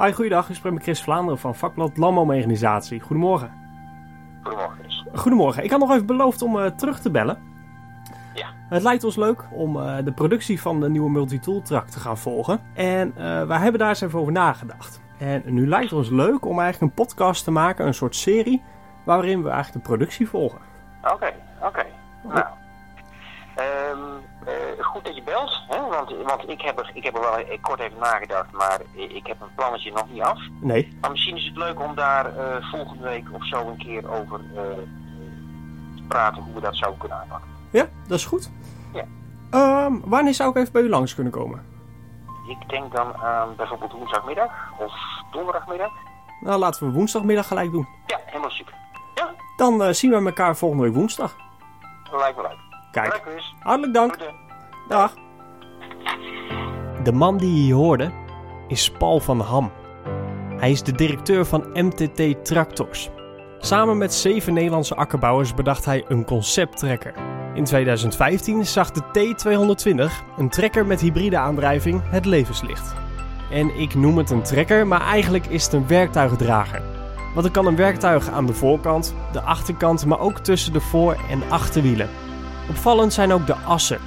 Hi, goeiedag. Ik spreek met Chris Vlaanderen van vakblad Landbouworganisatie. Goedemorgen. Goedemorgen, Chris. Goedemorgen. Ik had nog even beloofd om eh, terug te bellen. Ja. Het lijkt ons leuk om eh, de productie van de nieuwe multitool truck te gaan volgen. En eh, wij hebben daar eens even over nagedacht. En nu lijkt het ons leuk om eigenlijk een podcast te maken, een soort serie, waarin we eigenlijk de productie volgen. Oké, oké. Nou, Want, want ik, heb er, ik heb er wel eh, kort even nagedacht, maar ik ik heb een plannetje nog niet af. Nee. Maar misschien is het leuk om daar eh, volgende week of zo een keer over eh, te praten hoe we dat zouden kunnen aanpakken. Ja, dat is goed. Ja. Ehm, wanneer zou ik even bij u langs kunnen komen? Ik denk dan aan bijvoorbeeld woensdagmiddag of donderdagmiddag. Nou, laten we woensdagmiddag gelijk doen. Ja, helemaal super. Ja, Dan eh, zien we elkaar volgende week woensdag. lijkt me leuk. Kijk, hartelijk dank. Dag. De man die je hoorde is Paul van Ham. Hij is de directeur van MTT Tractors. Samen met zeven Nederlandse akkerbouwers bedacht hij een concepttrekker. In 2015 zag de T220, een trekker met hybride aandrijving, het levenslicht. En ik noem het een trekker, maar eigenlijk is het een werktuigdrager. Want er kan een werktuig aan de voorkant, de achterkant, maar ook tussen de voor- en achterwielen. Opvallend zijn ook de assen.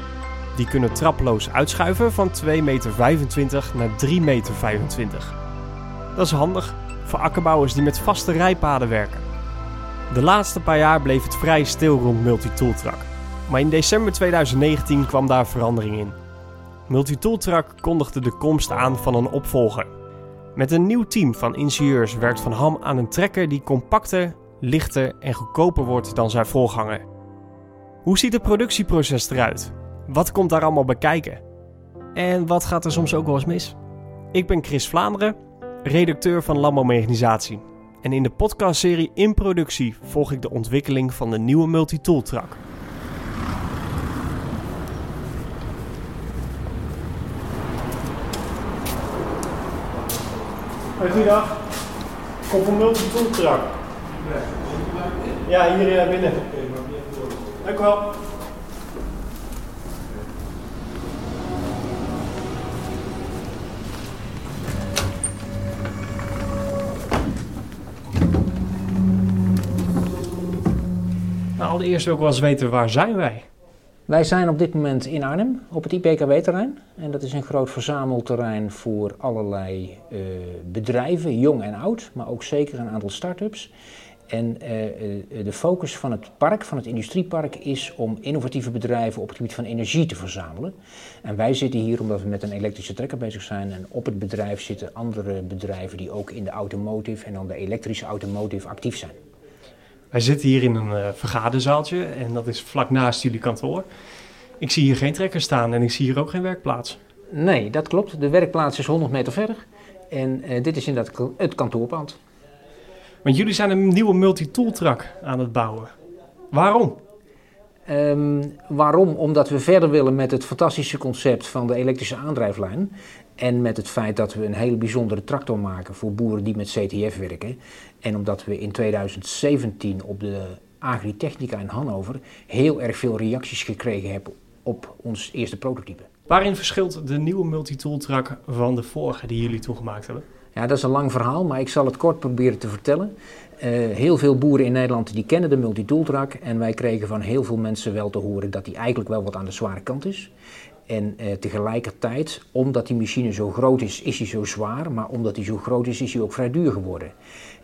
Die kunnen traploos uitschuiven van 2,25 meter naar 3,25 meter. Dat is handig voor akkerbouwers die met vaste rijpaden werken. De laatste paar jaar bleef het vrij stil rond Multitooltrak. Maar in december 2019 kwam daar verandering in. Multitooltrak kondigde de komst aan van een opvolger. Met een nieuw team van ingenieurs werkt Van Ham aan een trekker die compacter, lichter en goedkoper wordt dan zijn voorganger. Hoe ziet het productieproces eruit? Wat komt daar allemaal bij kijken? En wat gaat er soms ook wel eens mis? Ik ben Chris Vlaanderen, redacteur van Landbouworganisatie. En in de podcastserie In Productie volg ik de ontwikkeling van de nieuwe multitool truck. Goedendag. Kom van multitool truck. Ja, hier eh, binnen. Dank u wel. Allereerst ik wel eens weten, waar zijn wij? Wij zijn op dit moment in Arnhem op het IPKW-terrein. En dat is een groot verzamelterrein voor allerlei eh, bedrijven, jong en oud, maar ook zeker een aantal start-ups. En eh, eh, de focus van het park, van het industriepark, is om innovatieve bedrijven op het gebied van energie te verzamelen. En wij zitten hier omdat we met een elektrische trekker bezig zijn. En op het bedrijf zitten andere bedrijven die ook in de automotive en dan de elektrische automotive actief zijn. Wij zitten hier in een eh, vergaderzaaltje en dat is vlak naast jullie kantoor. Ik zie hier geen trekker staan en ik zie hier ook geen werkplaats. Nee, dat klopt. De werkplaats is 100 meter verder. En eh, dit is inderdaad het kantoorpand. Want jullie zijn een nieuwe multitool truck aan het bouwen. Waarom? Ehm, waarom? Omdat we verder willen met het fantastische concept van de elektrische aandrijflijn. En met het feit dat we een hele bijzondere tractor maken voor boeren die met CTF werken. En omdat we in 2017 op de Agritechnica in Hannover heel erg veel reacties gekregen hebben op ons eerste prototype. Waarin verschilt de nieuwe multitool truck van de vorige die jullie toegemaakt hebben? Ja, dat is een lang verhaal, maar ik zal het kort proberen te vertellen. Eh, heel veel boeren in Nederland die kennen de multitooltrak en wij kregen van heel veel mensen wel te horen dat die eigenlijk wel wat aan de zware kant is. En eh, tegelijkertijd, omdat die machine zo groot is, is hij zo zwaar, maar omdat hij zo groot is, is hij ook vrij duur geworden.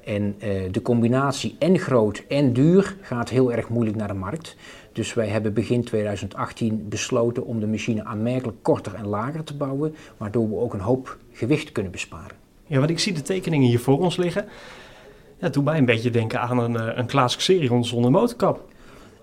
En eh, de combinatie en groot en duur gaat heel erg moeilijk naar de markt. Dus wij hebben begin 2018 besloten om de machine aanmerkelijk korter en lager te bouwen, waardoor we ook een hoop gewicht kunnen besparen. Ja, want ik zie de tekeningen hier voor ons liggen. Ja, doet mij een beetje denken aan een, eh, een Klaas Xerion zonder motorkap.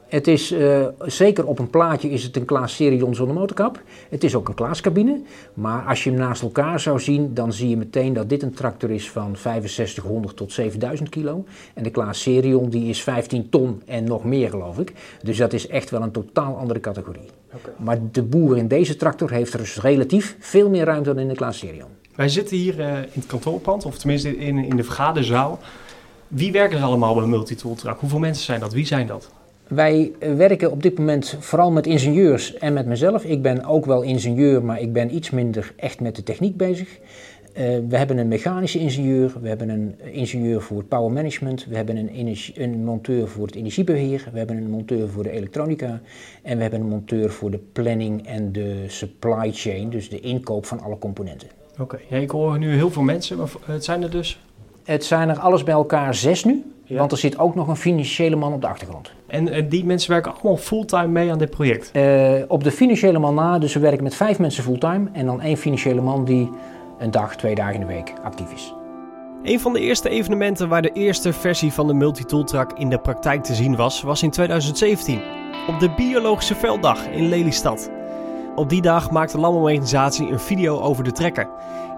Het is eh, zeker op een plaatje is het een Klaas Serion zonder motorkap. Het is ook een Klaascabine. Maar als je hem naast elkaar zou zien, dan zie je meteen dat dit een tractor is van 6500 tot 7000 kilo. En de Klaas Serion die is 15 ton en nog meer geloof ik. Dus dat is echt wel een totaal andere categorie. Maar de boer in deze tractor heeft er dus relatief veel meer ruimte dan in de Klaas Serion. Wij zitten hier eh, in het kantoorpand, of tenminste in, in de vergaderzaal. Wie werken er allemaal bij Multitool Truck? Hoeveel mensen zijn dat? Wie zijn dat? Wij eh, werken op dit moment vooral met ingenieurs en met mezelf. Ik ben ook wel ingenieur, maar ik ben iets minder echt met de techniek bezig. Uh, we hebben een mechanische ingenieur, we hebben een ingenieur voor het power management, we hebben een, een, monteur voor het energiebeheer, we hebben een monteur voor de elektronica en we hebben een monteur voor de planning en de supply chain, dus de inkoop van alle componenten. Oké, ja, ik hoor nu heel veel mensen, maar het zijn er dus? Het zijn er alles bij elkaar zes nu, want er zit ook nog een financiële man op de achtergrond. En, die mensen werken allemaal fulltime mee aan dit project? Uh, op de financiële man na, dus we werken met vijf mensen fulltime en dan één financiële man die een dag, twee dagen in de week actief is. Een van de eerste evenementen waar de eerste versie van de Multitooltrak in de praktijk te zien was, was in 2017 op de Biologische Velddag in Lelystad. Op die dag maakte de landbouworganisatie een video over de trekker.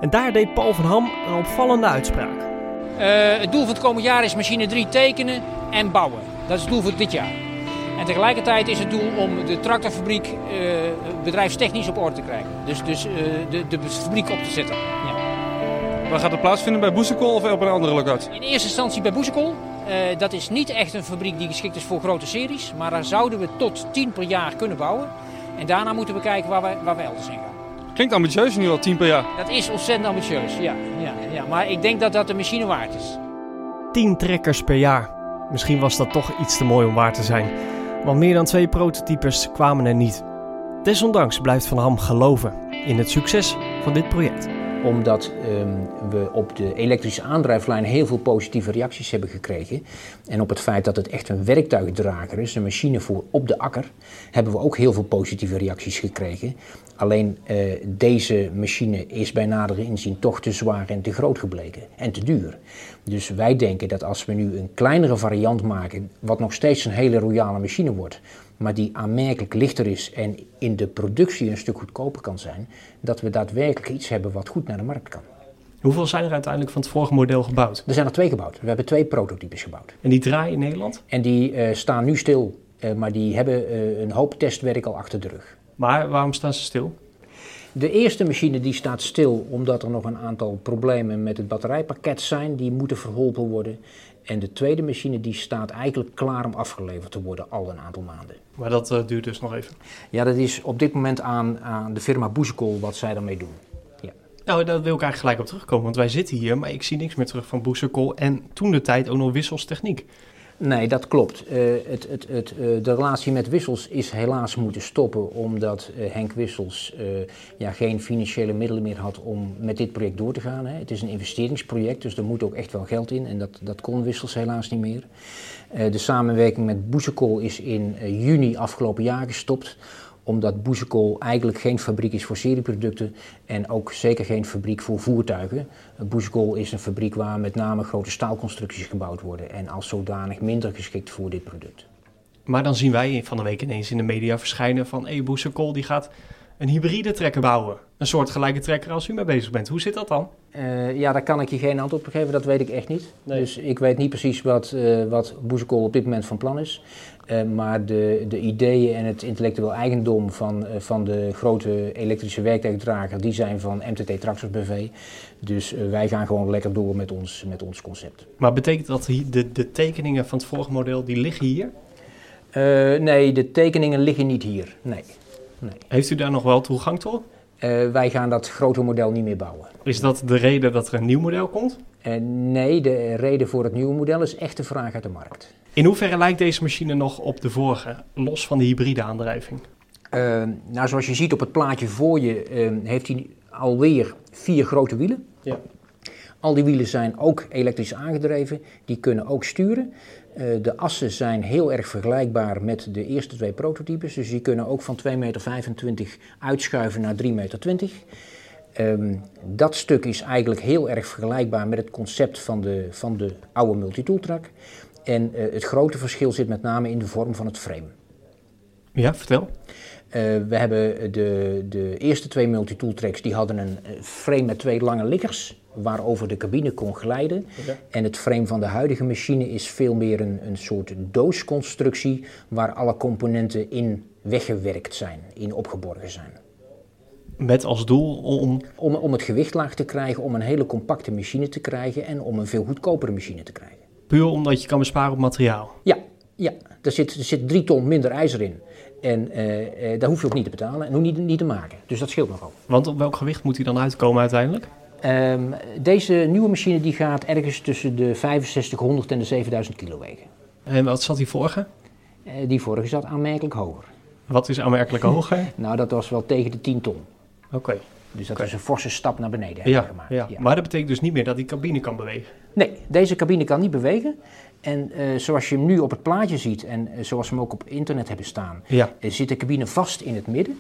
En daar deed Paul van Ham een opvallende uitspraak. Uh, het doel van het komend jaar is machine 3 tekenen en bouwen. Dat is het doel voor dit jaar. En tegelijkertijd is het doel om de tractorfabriek uh, bedrijfstechnisch op orde te krijgen. Dus, dus uh, de, de fabriek op te zetten. Ja. Waar gaat het plaatsvinden? Bij Boesekol of op een andere locatie? In eerste instantie bij Boesekol. Uh, dat is niet echt een fabriek die geschikt is voor grote series. Maar daar zouden we tot 10 per jaar kunnen bouwen. En daarna moeten we kijken waar we, waar we elders heen gaan. Klinkt ambitieus nu al 10 per jaar. Dat is ontzettend ambitieus, ja, ja, ja. Maar ik denk dat dat de machine waard is. 10 trekkers per jaar. Misschien was dat toch iets te mooi om waar te zijn want meer dan twee prototypes kwamen er niet. Desondanks blijft Van Ham geloven in het succes van dit project omdat um, we op de elektrische aandrijflijn heel veel positieve reacties hebben gekregen. En op het feit dat het echt een werktuigdrager is, een machine voor op de akker, hebben we ook heel veel positieve reacties gekregen. Alleen uh, deze machine is bij nadere inzien toch te zwaar en te groot gebleken en te duur. Dus wij denken dat als we nu een kleinere variant maken, wat nog steeds een hele royale machine wordt, maar die aanmerkelijk lichter is en in de productie een stuk goedkoper kan zijn, dat we daadwerkelijk iets hebben wat goed naar de markt kan. Hoeveel zijn er uiteindelijk van het vorige model gebouwd? Er zijn er twee gebouwd. We hebben twee prototypes gebouwd. En die draaien in Nederland? En die uh, staan nu stil, uh, maar die hebben uh, een hoop testwerk al achter de rug. Maar waarom staan ze stil? De eerste machine die staat stil omdat er nog een aantal problemen met het batterijpakket zijn. Die moeten verholpen worden. En de tweede machine die staat eigenlijk klaar om afgeleverd te worden al een aantal maanden. Maar dat uh, duurt dus nog even? Ja, dat is op dit moment aan, aan de firma Boezekol wat zij daarmee doen. Ja. Nou, daar wil ik eigenlijk gelijk op terugkomen, want wij zitten hier, maar ik zie niks meer terug van Boezekol en toen de tijd ook nog Wissels Techniek. Nee, dat klopt. Uh, het, het, het, uh, de relatie met Wissels is helaas moeten stoppen omdat uh, Henk Wissels ja, geen financiële middelen meer had om met dit project door te gaan. Hè. Het is een investeringsproject, dus er moet ook echt wel geld in en dat, dat kon Wissels helaas niet meer. de samenwerking met Boezekol is in juni afgelopen jaar gestopt omdat Boezekol eigenlijk geen fabriek is voor serieproducten en ook zeker geen fabriek voor voertuigen. Boezekol is een fabriek waar met name grote staalconstructies gebouwd worden en als zodanig minder geschikt voor dit product. Maar dan zien wij van de week ineens in de media verschijnen van hey, Boezekol die gaat een hybride trekker bouwen. Een soort gelijke trekker als u mee bezig bent. Hoe zit dat dan? Uh, ja, daar kan ik je geen antwoord op geven, dat weet ik echt niet. Nee. Dus ik weet niet precies wat, uh, wat Boezekol op dit moment van plan is. Uh, maar de, de ideeën en het intellectueel eigendom van, van de grote elektrische werktuigdrager, die zijn van MTT Tractors BV. Dus wij gaan gewoon lekker door met ons, met ons concept. Maar betekent dat de, de tekeningen van het vorige model, die liggen hier? nee, de tekeningen liggen niet hier, nee. Nee. Heeft u daar nog wel toegang tot? Uh, wij gaan dat grote model niet meer bouwen. Is dat de reden dat er een nieuw model komt? Uh, nee, de reden voor het nieuwe model is echt de vraag uit de markt. In hoeverre lijkt deze machine nog op de vorige, los van de hybride aandrijving? Uh, nou, zoals je ziet op het plaatje voor je, heeft hij alweer vier grote wielen. Ja. Al die wielen zijn ook elektrisch aangedreven, die kunnen ook sturen. Uh, de assen zijn heel erg vergelijkbaar met de eerste twee prototypes. Dus die kunnen ook van 2,25 meter uitschuiven naar 3,20 meter. Um, dat stuk is eigenlijk heel erg vergelijkbaar met het concept van de, van de oude multitooltrak. En uh, het grote verschil zit met name in de vorm van het frame. Ja, vertel. Uh, we hebben de, de eerste twee multitooltracks, die hadden een frame met twee lange liggers waarover de cabine kon glijden. Okay. En het frame van de huidige machine is veel meer een, een soort doosconstructie waar alle componenten in weggewerkt zijn, in opgeborgen zijn. Met als doel om... om... Om het gewicht laag te krijgen, om een hele compacte machine te krijgen en om een veel goedkopere machine te krijgen. Puur omdat je kan besparen op materiaal? Ja, ja. Er, zit, er zit drie ton minder ijzer in. En uh, uh, daar hoef je ook niet te betalen en ook niet, niet te maken. Dus dat scheelt nogal. Want op welk gewicht moet hij dan uitkomen uiteindelijk? Ehm, deze nieuwe machine die gaat ergens tussen de 6500 en de 7000 kilo wegen. En wat zat die vorige? Eh, die vorige zat aanmerkelijk hoger. Wat is aanmerkelijk hoger? Nou, dat was wel tegen de 10 ton. Oké. Dus dat is een forse stap naar beneden Ja, gemaakt. ja. maar dat betekent dus niet meer dat die cabine kan bewegen. Nee, deze cabine kan niet bewegen. En eh, zoals je hem nu op het plaatje ziet en eh, zoals we hem ook op internet hebben staan, Ja. zit de cabine vast in het midden.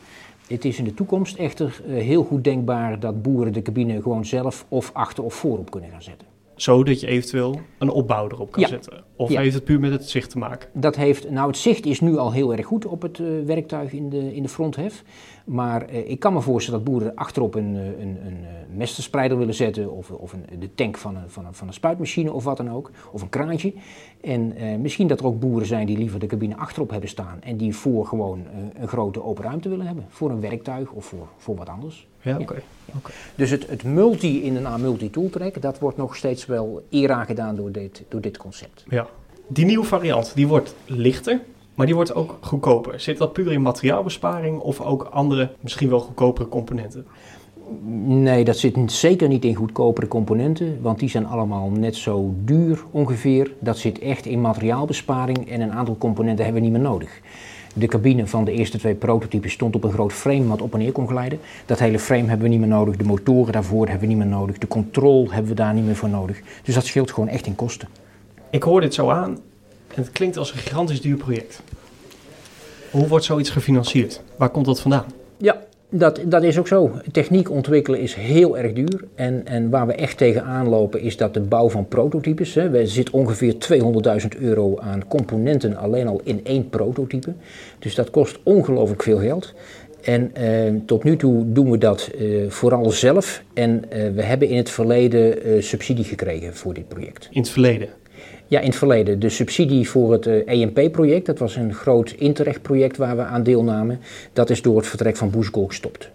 Het is in de toekomst echter eh, heel goed denkbaar dat boeren de cabine gewoon zelf of achter of voorop kunnen gaan zetten. Zodat je eventueel een opbouw erop kan Ja. zetten. Of Ja. heeft het puur met het zicht te maken? Dat heeft, nou het zicht is nu al heel erg goed op het eh, werktuig in de, in de fronthef. Maar eh, ik kan me voorstellen dat boeren achterop een, eh, een, een eh, mesterspreider willen zetten. Of, of een, de tank van een, van, een, van een spuitmachine of wat dan ook. Of een kraantje. En eh, misschien dat er ook boeren zijn die liever de cabine achterop hebben staan. En die voor gewoon eh, een grote open ruimte willen hebben. Voor een werktuig of voor, voor wat anders. Ja, Ja. oké. Oké. Dus het, het multi in een A multi tooltrack, dat wordt nog steeds wel eer aan gedaan door dit, door dit concept. Ja. Die nieuwe variant, die wordt lichter, maar die wordt ook goedkoper. Zit dat puur in materiaalbesparing of ook andere, misschien wel goedkopere componenten? Nee, dat zit zeker niet in goedkopere componenten, want die zijn allemaal net zo duur ongeveer. Dat zit echt in materiaalbesparing en een aantal componenten hebben we niet meer nodig. De cabine van de eerste twee prototypes stond op een groot frame wat op en neer kon glijden. Dat hele frame hebben we niet meer nodig, de motoren daarvoor hebben we niet meer nodig, de controle hebben we daar niet meer voor nodig. Dus dat scheelt gewoon echt in kosten. Ik hoor dit zo aan en het klinkt als een gigantisch duur project. Hoe wordt zoiets gefinancierd? Waar komt dat vandaan? Ja, dat, dat is ook zo. Techniek ontwikkelen is heel erg duur. En, en waar we echt tegenaan lopen is dat de bouw van prototypes. Hè, er zit ongeveer 200.000 euro aan componenten alleen al in één prototype. Dus dat kost ongelooflijk veel geld. En eh, tot nu toe doen we dat eh, vooral zelf. En eh, we hebben in het verleden eh, subsidie gekregen voor dit project. In het verleden. Ja, in het verleden. De subsidie voor het eh, EMP-project, dat was een groot Interreg-project waar we aan deelnamen. Dat is door het vertrek van Boeskool gestopt.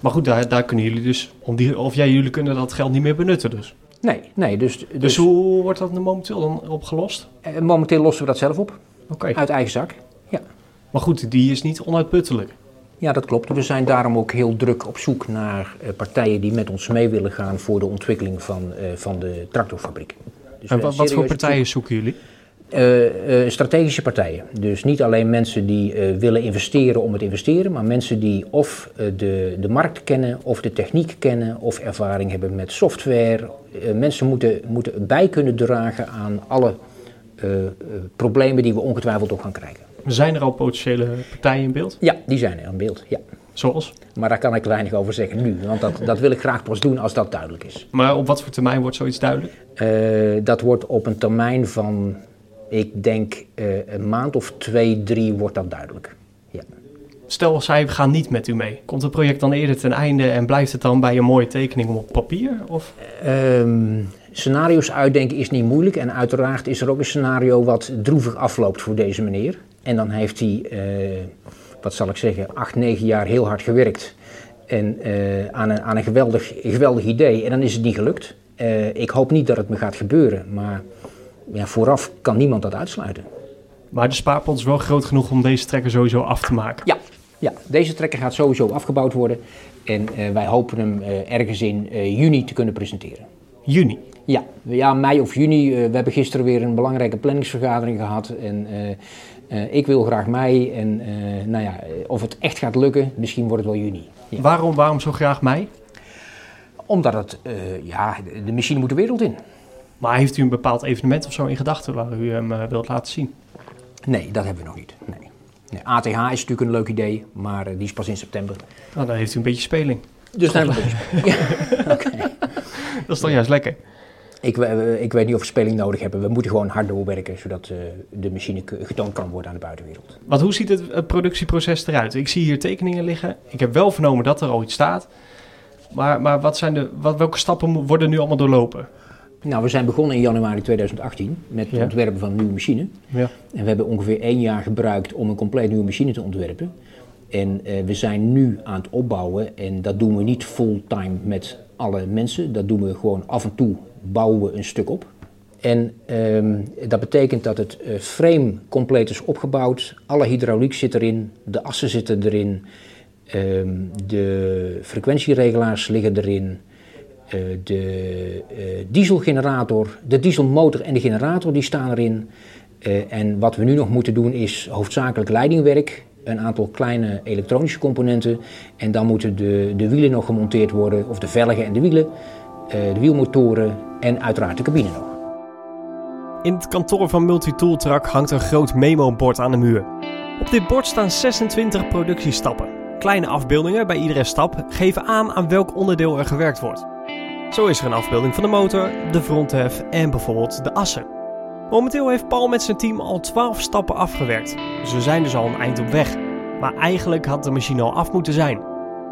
Maar goed, daar, daar kunnen jullie dus, om die, of jij, jullie kunnen dat geld niet meer benutten dus. Nee, nee, dus, dus, Dus, hoe wordt dat momenteel dan opgelost? eh, momenteel lossen we dat zelf op, Oké. uit eigen zak. Ja. Maar goed, die is niet onuitputtelijk. ja, dat klopt. We zijn daarom ook heel druk op zoek naar eh, partijen die met ons mee willen gaan voor de ontwikkeling van, van de tractorfabriek. Dus En wat, voor partijen zoeken jullie? Eh, eh, strategische partijen. Dus niet alleen mensen die eh, willen investeren om het investeren, maar mensen die of de, de markt kennen, of de techniek kennen, of ervaring hebben met software. Mensen moeten, moeten bij kunnen dragen aan alle problemen die we ongetwijfeld ook gaan krijgen. Zijn er al potentiële partijen in beeld? Ja, die zijn er in beeld. Ja. Zoals? Maar daar kan ik weinig over zeggen nu, want dat, dat wil ik graag pas doen als dat duidelijk is. Maar op wat voor termijn wordt zoiets duidelijk? Eh, dat wordt op een termijn van, ik denk, eh, een maand of twee, drie wordt dat duidelijk. Ja. Stel, zij gaan niet met u mee. Komt het project dan eerder ten einde en blijft het dan bij een mooie tekening op papier? Of? Ehm, scenario's uitdenken is niet moeilijk en uiteraard is er ook een scenario wat droevig afloopt voor deze meneer. En dan heeft hij, eh, wat zal ik zeggen, acht, negen jaar heel hard gewerkt en, eh, aan een, aan een geweldig, geweldig idee en dan is het niet gelukt. Eh, ik hoop niet dat het me gaat gebeuren, maar ja, vooraf kan niemand dat uitsluiten. Maar de spaarpot is wel groot genoeg om deze trekker sowieso af te maken. Ja, ja deze trekker gaat sowieso afgebouwd worden en eh, wij hopen hem ergens in juni te kunnen presenteren. Juni. Ja, ja, mei of juni. we hebben gisteren weer een belangrijke planningsvergadering gehad. En eh, ik wil graag mei. En eh, nou ja, eh, of het echt gaat lukken, misschien wordt het wel juni. Ja. Waarom, waarom zo graag mij? Omdat het, ja, de- machine moet de wereld in. Maar heeft u een bepaald evenement of zo in gedachten waar u hem wilt laten zien? Nee, dat hebben we nog niet. Nee. Nee, ATH is natuurlijk een leuk idee, maar die is pas in september. Nou, dan heeft u een beetje speling. Dus daar hebben we een beetje- ja, oké. Dat is dan juist lekker. Ik, ik weet niet of we speling nodig hebben. We moeten gewoon hard doorwerken, zodat eh, de machine getoond kan worden aan de buitenwereld. Want hoe ziet het, het productieproces eruit? Ik zie hier tekeningen liggen. Ik heb wel vernomen dat er al iets staat. Maar, maar wat zijn de, wat, welke stappen worden nu allemaal doorlopen? Nou, we zijn begonnen in januari 2018 met het Ja. ontwerpen van een nieuwe machine. Ja. En we hebben ongeveer één jaar gebruikt om een compleet nieuwe machine te ontwerpen. En eh, we zijn nu aan het opbouwen en dat doen we niet fulltime met alle mensen. Dat doen we gewoon af en toe bouwen we een stuk op. En ehm, dat betekent dat het eh, frame compleet is opgebouwd. Alle hydrauliek zit erin, de assen zitten erin, ehm, de frequentieregelaars liggen erin. Eh, de eh, dieselgenerator, de dieselmotor en de generator die staan erin. En wat we nu nog moeten doen is hoofdzakelijk leidingwerk, een aantal kleine elektronische componenten. En dan moeten de, de wielen nog gemonteerd worden, of de velgen en de wielen, de wielmotoren en uiteraard de cabine nog. In het kantoor van Multitool Truck hangt een groot memo-bord aan de muur. Op dit bord staan 26 productiestappen. Kleine afbeeldingen bij iedere stap geven aan aan welk onderdeel er gewerkt wordt. Zo is er een afbeelding van de motor, de fronthef en bijvoorbeeld de assen. Momenteel heeft Paul met zijn team al 12 stappen afgewerkt. Ze zijn dus al een eind op weg. Maar eigenlijk had de machine al af moeten zijn.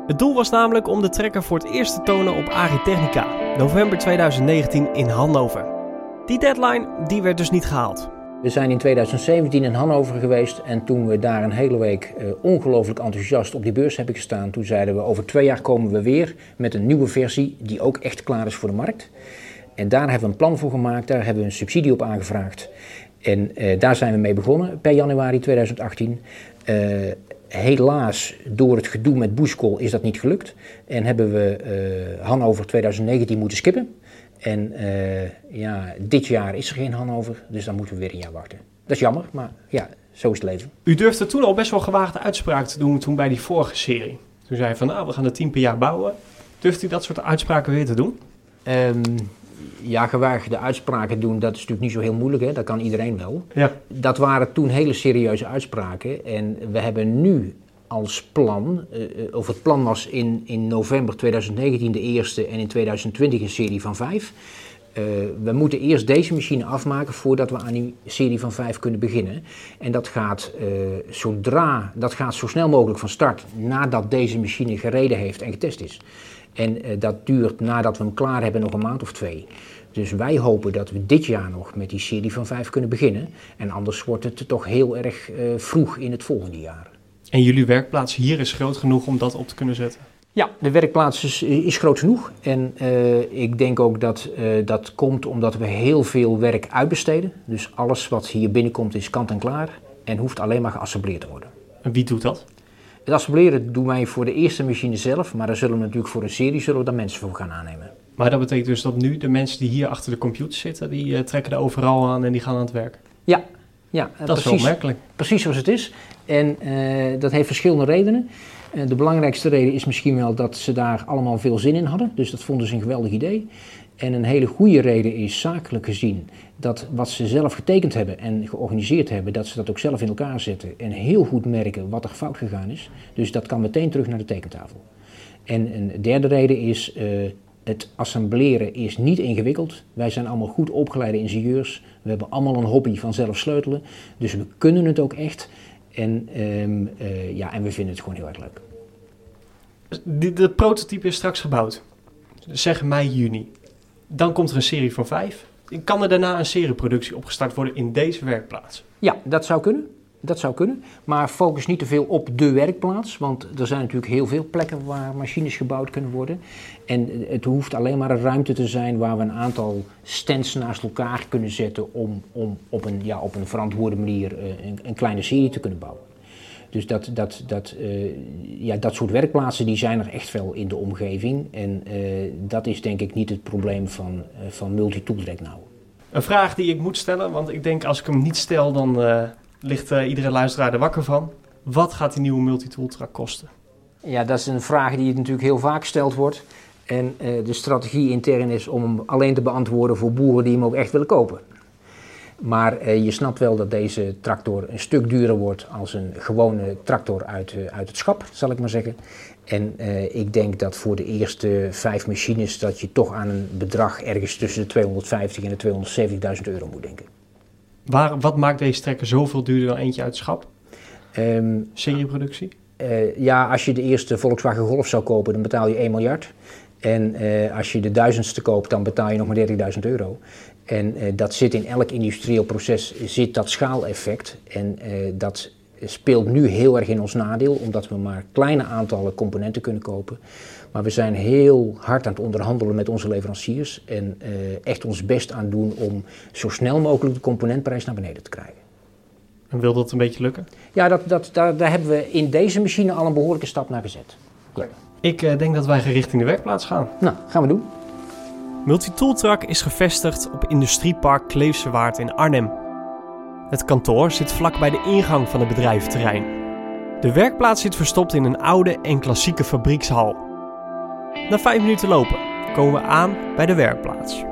Het doel was namelijk om de trekker voor het eerst te tonen op Agritechnica, november 2019 in Hannover. Die deadline die werd dus niet gehaald. We zijn in 2017 in Hannover geweest en toen we daar een hele week uh, ongelooflijk enthousiast op die beurs hebben gestaan, toen zeiden we over twee jaar komen we weer met een nieuwe versie die ook echt klaar is voor de markt. En daar hebben we een plan voor gemaakt, daar hebben we een subsidie op aangevraagd. En uh, daar zijn we mee begonnen per januari 2018. Uh, eh, helaas, door het gedoe met Bushcall is dat niet gelukt. En hebben we Hannover 2019 moeten skippen. En uh, ja, dit jaar is er geen Hannover, dus dan moeten we weer een jaar wachten. Dat is jammer, maar ja, zo is het leven. U durfde toen al best wel gewaagde uitspraken te doen toen bij die vorige serie. Toen zei je van, nou, we gaan er tien per jaar bouwen. Durft u dat soort uitspraken weer te doen? Um, ja, gewaagde uitspraken doen, dat is natuurlijk niet zo heel moeilijk. Hè? Dat kan iedereen wel. Ja. Dat waren toen hele serieuze uitspraken. En we hebben nu als plan, uh, of het plan was in, in november 2019 de eerste en in 2020 een serie van vijf. Uh, we moeten eerst deze machine afmaken voordat we aan die serie van vijf kunnen beginnen. En dat gaat, uh, zodra, dat gaat zo snel mogelijk van start nadat deze machine gereden heeft en getest is. En dat duurt nadat we hem klaar hebben nog een maand of twee. Dus wij hopen dat we dit jaar nog met die serie van vijf kunnen beginnen. En anders wordt het toch heel erg vroeg in het volgende jaar. En jullie werkplaats hier is groot genoeg om dat op te kunnen zetten? Ja, de werkplaats is, is groot genoeg. En uh, ik denk ook dat uh, dat komt omdat we heel veel werk uitbesteden. Dus alles wat hier binnenkomt is kant en klaar en hoeft alleen maar geassembleerd te worden. En wie doet dat? Het assembleren doen wij voor de eerste machine zelf, maar daar zullen we natuurlijk voor een serie zullen we daar mensen voor gaan aannemen. Maar dat betekent dus dat nu de mensen die hier achter de computer zitten, die uh, trekken er overal aan en die gaan aan het werk? Ja, ja, dat precies, is wel opmerkelijk. Precies zoals het is. En uh, dat heeft verschillende redenen. Uh, de belangrijkste reden is misschien wel dat ze daar allemaal veel zin in hadden. Dus dat vonden ze een geweldig idee. En een hele goede reden is zakelijk gezien dat wat ze zelf getekend hebben en georganiseerd hebben, dat ze dat ook zelf in elkaar zetten en heel goed merken wat er fout gegaan is. Dus dat kan meteen terug naar de tekentafel. En een derde reden is, uh, het assembleren is niet ingewikkeld. Wij zijn allemaal goed opgeleide ingenieurs. We hebben allemaal een hobby van zelf sleutelen. Dus we kunnen het ook echt. En, um, uh, ja, en we vinden het gewoon heel erg leuk. De prototype is straks gebouwd. Zeg mei, juni. Dan komt er een serie van vijf. Kan er daarna een serieproductie opgestart worden in deze werkplaats? Ja, dat zou kunnen. Dat zou kunnen. Maar focus niet te veel op de werkplaats. Want er zijn natuurlijk heel veel plekken waar machines gebouwd kunnen worden. En het hoeft alleen maar een ruimte te zijn waar we een aantal stands naast elkaar kunnen zetten. om, om op, een, ja, op een verantwoorde manier uh, een, een, kleine serie te kunnen bouwen. Dus dat, dat, dat, uh, ja, dat soort werkplaatsen die zijn er echt wel in de omgeving. En uh, dat is denk ik niet het probleem van, van multitool direct nou. Een vraag die ik moet stellen, want ik denk als ik hem niet stel dan ligt iedere luisteraar er wakker van. Wat gaat die nieuwe multitool truck kosten? Ja, dat is een vraag die natuurlijk heel vaak gesteld wordt. En de strategie intern is om hem alleen te beantwoorden voor boeren die hem ook echt willen kopen. Maar uh, je snapt wel dat deze tractor een stuk duurder wordt als een gewone tractor uit, uit het schap, zal ik maar zeggen. En ik denk dat voor de eerste vijf machines dat je toch aan een bedrag ergens tussen de 250 en de 270.000 euro moet denken. Waar, wat maakt deze trekker zoveel duurder dan eentje uit het schap? Um, Serieproductie? Uh, ja, als je de eerste Volkswagen Golf zou kopen, dan betaal je 1 miljard. En uh, als je de duizendste koopt, dan betaal je nog maar 30.000 euro. En uh, dat zit in elk industrieel proces, zit dat schaaleffect. En dat speelt nu heel erg in ons nadeel, omdat we maar kleine aantallen componenten kunnen kopen. Maar we zijn heel hard aan het onderhandelen met onze leveranciers en echt ons best aan doen om zo snel mogelijk de componentprijs naar beneden te krijgen. En wil dat een beetje lukken? Ja, dat, dat, daar, daar hebben we in deze machine al een behoorlijke stap naar gezet. Ja. Ik uh, denk dat wij richting de werkplaats gaan. Nou, gaan we doen. Multitooltrak is gevestigd op Industriepark Kleefsewaard in Arnhem. Het kantoor zit vlak bij de ingang van het bedrijventerrein. De werkplaats zit verstopt in een oude en klassieke fabriekshal. Na vijf minuten lopen komen we aan bij de werkplaats.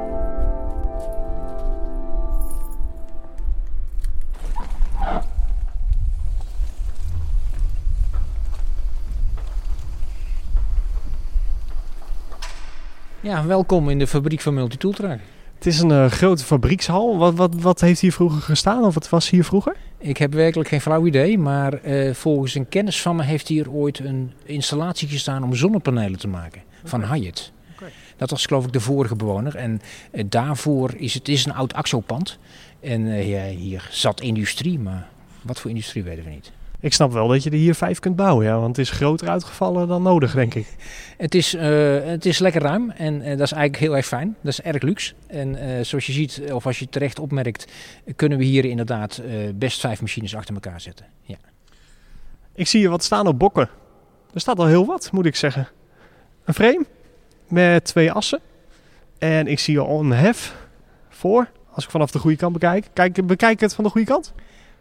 Ja, welkom in de fabriek van Multitooltrack. Het is een uh, grote fabriekshal. Wat, wat, wat heeft hier vroeger gestaan of wat was hier vroeger? Ik heb werkelijk geen flauw idee, maar uh, volgens een kennis van me heeft hier ooit een installatie gestaan om zonnepanelen te maken van. Hyatt. Okay. Dat was geloof ik de vorige bewoner en uh, daarvoor is het is een oud axopand. En ja, hier zat industrie, maar wat voor industrie weten we niet. Ik snap wel dat je er hier vijf kunt bouwen, ja, want het is groter uitgevallen dan nodig, denk ik. Het is, uh, het is lekker ruim en uh, dat is eigenlijk heel erg fijn. Dat is erg luxe. En uh, zoals je ziet, of als je terecht opmerkt, kunnen we hier inderdaad best vijf machines achter elkaar zetten. Ja. Ik zie hier wat staan op bokken. Er staat al heel wat, moet ik zeggen. Een frame met twee assen. En ik zie al een hef voor, als ik vanaf de goede kant bekijk. Kijk, bekijk het van de goede kant.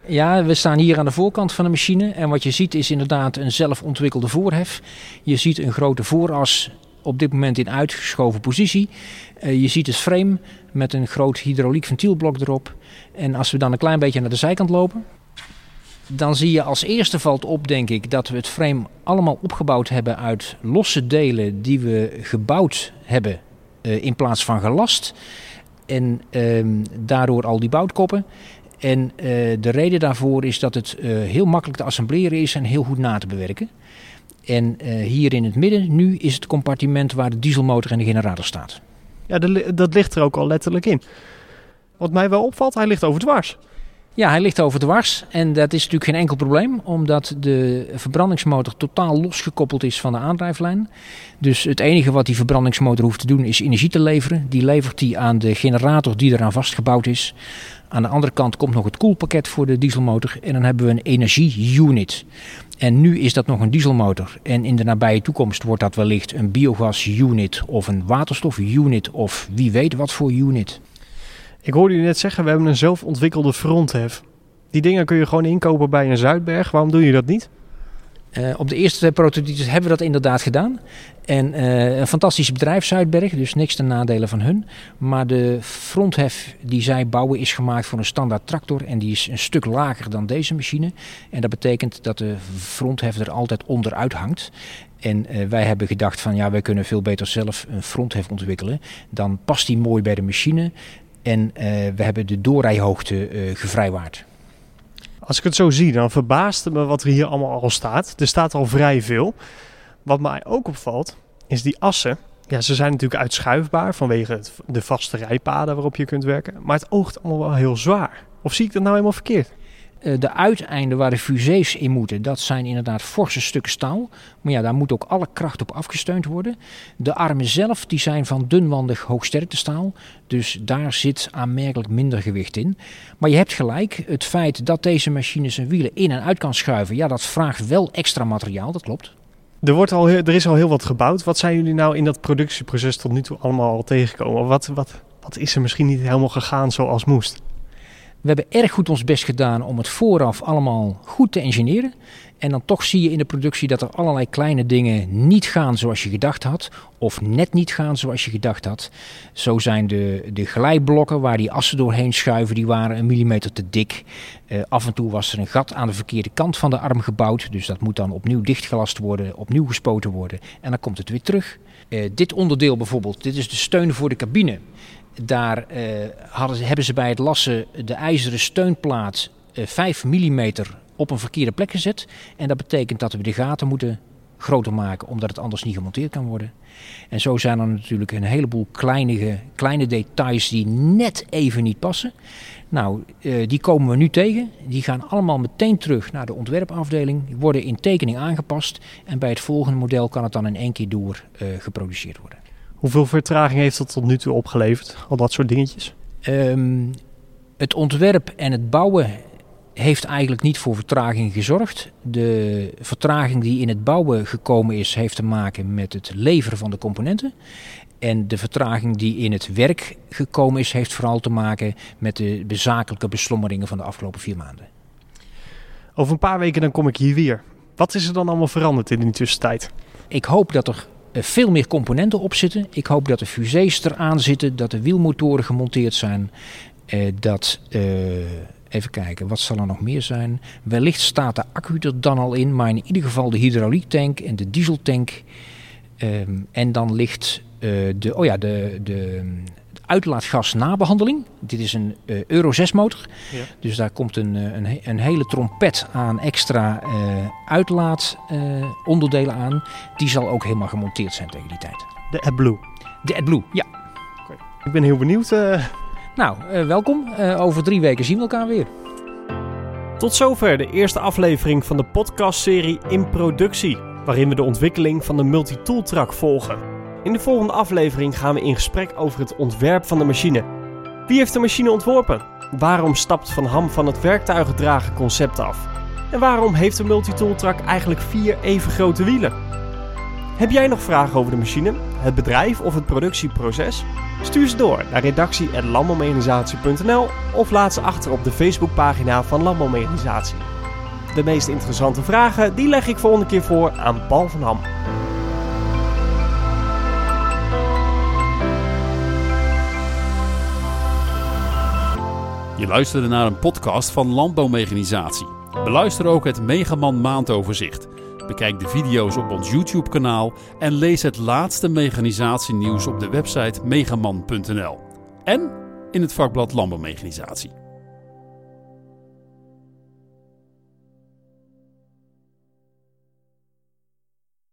Ja, we staan hier aan de voorkant van de machine. En wat je ziet is inderdaad een zelfontwikkelde voorhef. Je ziet een grote vooras op dit moment in uitgeschoven positie. Uh, je ziet het frame met een groot hydrauliek ventielblok erop. En als we dan een klein beetje naar de zijkant lopen, dan zie je als eerste valt op, denk ik, dat we het frame allemaal opgebouwd hebben uit losse delen die we gebouwd hebben uh, in plaats van gelast. En uh, daardoor al die boutkoppen. En uh, de reden daarvoor is dat het uh, heel makkelijk te assembleren is en heel goed na te bewerken. En uh, hier in het midden nu is het compartiment waar de dieselmotor en de generator staat. Ja, dat ligt er ook al letterlijk in. Wat mij wel opvalt, hij ligt over dwars. Ja, hij ligt over dwars en dat is natuurlijk geen enkel probleem, omdat de verbrandingsmotor totaal losgekoppeld is van de aandrijflijn. Dus het enige wat die verbrandingsmotor hoeft te doen is energie te leveren. Die levert hij aan de generator die eraan vastgebouwd is. Aan de andere kant komt nog het koelpakket voor de dieselmotor en dan hebben we een energie-unit. En nu is dat nog een dieselmotor. En in de nabije toekomst wordt dat wellicht een biogas-unit of een waterstof-unit of wie weet wat voor unit. Ik hoorde u net zeggen, we hebben een zelfontwikkelde fronthef. Die dingen kun je gewoon inkopen bij een Zuidberg. Waarom doe je dat niet? Uh, op de eerste twee prototypes hebben we dat inderdaad gedaan. En uh, een fantastisch bedrijf, Zuidberg, dus niks ten nadele van hun. Maar de fronthef die zij bouwen is gemaakt voor een standaard tractor. En die is een stuk lager dan deze machine. En dat betekent dat de fronthef er altijd onderuit hangt. En uh, wij hebben gedacht van ja, wij kunnen veel beter zelf een fronthef ontwikkelen. Dan past die mooi bij de machine. En we hebben de doorrijhoogte gevrijwaard. Als ik het zo zie, dan verbaast het me wat er hier allemaal al staat. Er staat al vrij veel. Wat mij ook opvalt, is die assen. Ja, ze zijn natuurlijk uitschuifbaar vanwege de vaste rijpaden waarop je kunt werken. Maar het oogt allemaal wel heel zwaar. Of zie ik dat nou helemaal verkeerd? De uiteinden waar de fusées in moeten, dat zijn inderdaad forse stukken staal. Maar ja, daar moet ook alle kracht op afgesteund worden. De armen zelf die zijn van dunwandig hoogsterktestaal. Dus daar zit aanmerkelijk minder gewicht in. Maar je hebt gelijk, het feit dat deze machine zijn wielen in en uit kan schuiven, ja, dat vraagt wel extra materiaal, dat klopt. Er, wordt al, er is al heel wat gebouwd. Wat zijn jullie nou in dat productieproces tot nu toe allemaal al tegengekomen? Wat, wat, wat is er misschien niet helemaal gegaan zoals moest? We hebben erg goed ons best gedaan om het vooraf allemaal goed te engineeren. En dan toch zie je in de productie dat er allerlei kleine dingen niet gaan zoals je gedacht had. Of net niet gaan zoals je gedacht had. Zo zijn de, de glijblokken waar die assen doorheen schuiven, die waren een millimeter te dik. Uh, af en toe was er een gat aan de verkeerde kant van de arm gebouwd. Dus dat moet dan opnieuw dichtgelast worden, opnieuw gespoten worden. En dan komt het weer terug. Uh, dit onderdeel bijvoorbeeld, dit is de steun voor de cabine. Daar uh, hadden, hebben ze bij het lassen de ijzeren steunplaat uh, 5 mm op een verkeerde plek gezet. En dat betekent dat we de gaten moeten groter maken, omdat het anders niet gemonteerd kan worden. En zo zijn er natuurlijk een heleboel kleine, kleine details die net even niet passen. Nou, uh, die komen we nu tegen. Die gaan allemaal meteen terug naar de ontwerpafdeling, worden in tekening aangepast. En bij het volgende model kan het dan in één keer door geproduceerd worden. Hoeveel vertraging heeft dat tot nu toe opgeleverd? Al dat soort dingetjes? Um, het ontwerp en het bouwen heeft eigenlijk niet voor vertraging gezorgd. De vertraging die in het bouwen gekomen is, heeft te maken met het leveren van de componenten. En de vertraging die in het werk gekomen is, heeft vooral te maken met de bezakelijke beslommeringen van de afgelopen vier maanden. Over een paar weken dan kom ik hier weer. Wat is er dan allemaal veranderd in die tussentijd? Ik hoop dat er veel meer componenten op zitten. Ik hoop dat de fusées eraan zitten, dat de wielmotoren gemonteerd zijn. Eh, dat, eh, even kijken, wat zal er nog meer zijn? Wellicht staat de accu er dan al in, maar in ieder geval de hydrauliektank en de dieseltank. Ehm, en dan ligt eh, de, oh ja, de, de uitlaatgas nabehandeling. Dit is een eh, Euro 6 motor. Ja. Dus daar komt een, eh, een, een hele trompet aan extra uitlaatonderdelen aan. Die zal ook helemaal gemonteerd zijn tegen die tijd. De AdBlue. De AdBlue, ja. Ik ben heel benieuwd. eh, Nou, eh, welkom. Eh, over drie weken zien we elkaar weer. Tot zover de eerste aflevering van de podcastserie In Productie, waarin we de ontwikkeling van de multitool truck volgen. In de volgende aflevering gaan we in gesprek over het ontwerp van de machine. Wie heeft de machine ontworpen? Waarom stapt Van Ham van het werktuigendragen concept af? En waarom heeft de multitool truck eigenlijk vier even grote wielen? Heb jij nog vragen over de machine, het bedrijf of het productieproces? Stuur ze door naar redactie.landbouwmechanisatie.nl of laat ze achter op de Facebookpagina van Landbouwmechanisatie. De meest interessante vragen die leg ik volgende keer voor aan Paul van Ham. Je luisterde naar een podcast van Landbouwmechanisatie. Beluister ook het Megaman maandoverzicht. Bekijk de video's op ons YouTube kanaal en lees het laatste mechanisatienieuws op de website megaman.nl. En in het vakblad Landbouwmechanisatie.